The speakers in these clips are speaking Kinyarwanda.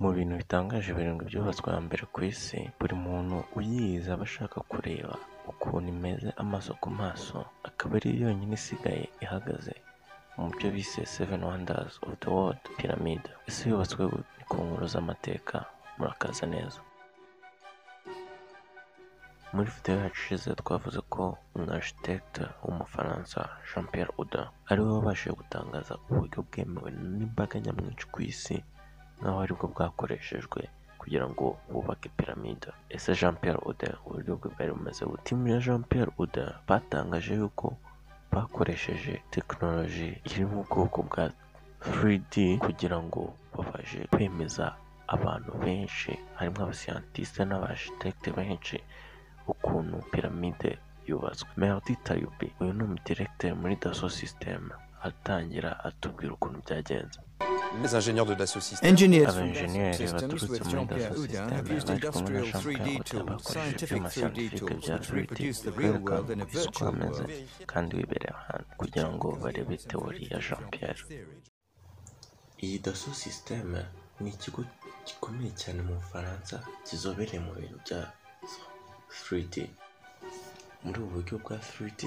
Mu bintu bitangaje birindwi byubatswe hambere ku isi, buri muntu uyizi aba ashaka kureba ukuntu imeze amaso ku maso, akaba ari yo yonyine isigaye ihagaze mu byo bise seven wonders of the world piramide. Ese yubatswe ku nkuru z'amateka murakaza neza. Muri video yacu ishize twavuze ko umwarchitecte w'umufaransa Jean Pierre Uda ari we wabashije gutangaza uburyo bwemewe n'imbaga nyamwinshi ku isi nk'aho ari bwo bwakoreshejwe kugira ngo bubake piramide. Ese Jean Pierre Uda uburyo bwe bwari bumeze? Timu ya Jean Pierre Uda batangaje yuko bakoresheje tekinoloji iri mu bwoko bwa 3D kugira ngo babashe kwemeza abantu benshi harimo abasiyantisite n'abashitekite benshi ukuntu piramide yubatswe. Merdi Tayubi uyu ni umudiregiteri muri Dassault Systèmes atangira atubwira ukuntu byagenze. Les ingénieurs de Dassault Systèmes Systems with muri Jean-Pierre Dassault Oudin have industrial Jean 3D Pierre Uda tools, scientific ibyuma 3D siyantifike tools which 3D reproduce the real world in a virtual world. kandi wibereye ahantu kugira ngo barebe teori ya Jean Pierre. Iyi Dassault Systèmes ni ikigo gikomeye cyane mu Bufaransa kizobereye mu bintu bya 3D. Muri ubu buryo bwa 3D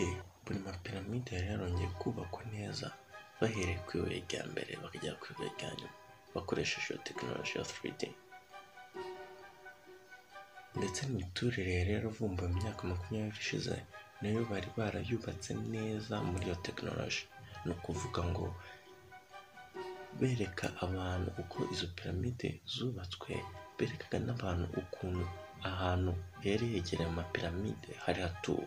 buri mapiramide yari yarongeye kubakwa neza bahereye ku ibuye rya mbere bakagera ku ibuye rya nyuma bakoresheje iyo tekinoloji ya 3D. Ndetse n'imiturire yari yaravumbuwe mu myaka makumyabiri ishize na yo bari barayubatse neza muri iyo tekinoloji. Ni ukuvuga ngo bereka abantu uko izo piramide zubatswe, berekaga n'abantu ukuntu ahantu yari yegereye amapiramide hari hatuwe.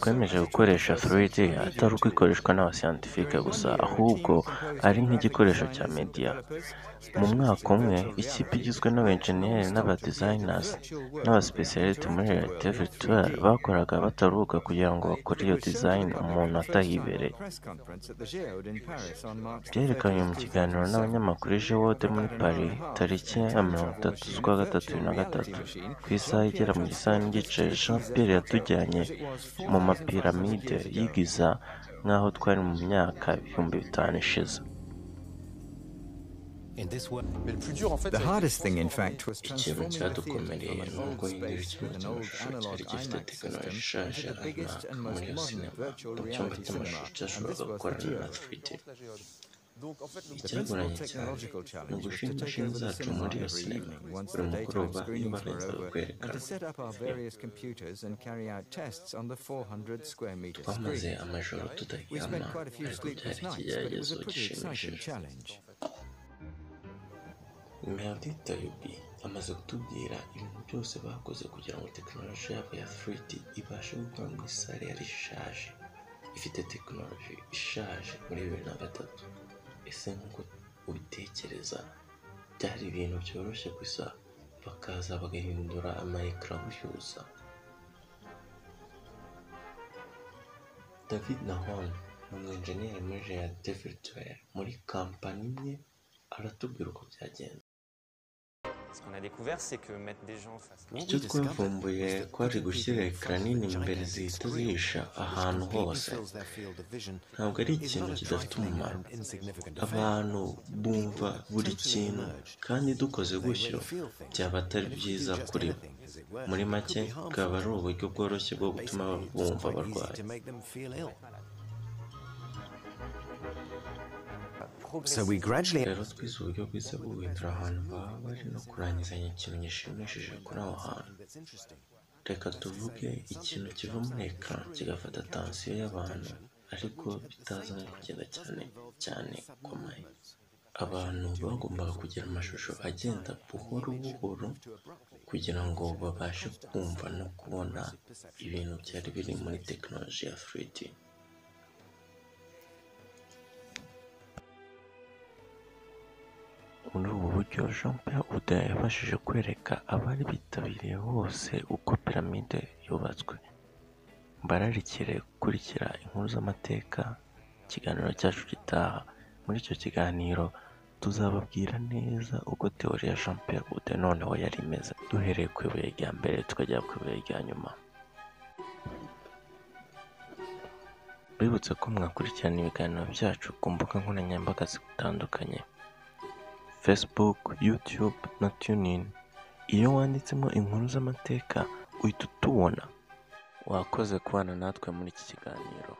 Twemeje gukoresha 3D atari uko ikoreshwa n'abasiyantifike gusa ahubwo ari nk'igikoresho cya media. mu mwaka umwe ikipe igizwe n'abenjeniyeri n'abadesigners n'abasipesiyalite muri realite virtuelle bakoraga bataruhuka kugira ngo bakore iyo design umuntu atahibereye byerekanywe mu kiganiro n'abanyamakuru i Jewode muri Paris tariki ya mirongo itatu z'ukwa gatatu bibiri na gatatu ku isaha igera mu gisaha n'igice Jean Pierre yatujyanye mu mapiramide yigiza nk'aho twari mu myaka ibihumbi bitanu ishize ikintu cyadukomereye ni uko an old cy'amashusho cyari gifite tekinoloji ishaje into the biggest runaka and muri most iyo sinema mu cyumba cy'amashusho cyashoboraga gukorana na Geode. 3D la géode. Donc en fait, le principal technological challenge was to take over the cinema every evening once the daytime screenings were over, and to set up our various computers and carry out tests on the 400 square meter screen. We spent quite a few sleepless nights, but it was a pretty exciting challenge. Merdi Tayubi amaze kutubwira ibintu byose bakoze kugira ngo tekinoloji yabo ya 3D ibashe gukora muri sale yari ishaje ifite tekinoloji ishaje muri bibiri na gatatu ese nk'uko ubitekereza byari ibintu byoroshye gusa bakaza bagahindura amayekara bushyuza David Nahon ni umwenjeniyeri muri realite virtuelle muri kampani imwe aratubwira uko byagenze. Icyo twavumbuye kwari gushyira ekara nini imbere zihita zihisha ahantu hose. ntabwo ari ikintu kidafite umumaro. abantu bumva buri kintu kandi dukoze gutyo. byaba atari byiza kuri bo muri make bwaba ari uburyo bworoshye bwo gutuma bumva barwaye. So we gradually rero twize uburyo bwiza bwo guhindura ahantu baba bari no kurangizanya ikintu gishimishije kuri aho hantu. Reka tuvuge ikintu kiva muri ekara kigafata tansiyo y'abantu ariko bitaza nko kugenda cyane cyane kumaye abantu bagombaga kugira amashusho agenda buhoro buhoro kugira ngo babashe kumva no kubona ibintu byari biri muri tekinoloji ya 3D muri ubu buryo Jean Pierre Uda yabashije kwereka abari bitabiriye bose uko piramide yubatswe. Mbararikire gukurikira inkuru z'amateka ikiganiro cyacu gitaha. Muri icyo kiganiro tuzababwira neza uko teori ya Jean Pierre Uda noneho yari imeze. Duhereye ku ibuye rya mbere tukajya ku ibuye rya nyuma. Mbibutse ko mwakurikirana ibiganiro byacu ku mbuga nkoranyambaga zitandukanye. Facebook, YouTube na TuneIn. Iyo wanditsemo inkuru z'amateka uhita utubona. Wakoze kubana natwe muri iki kiganiro.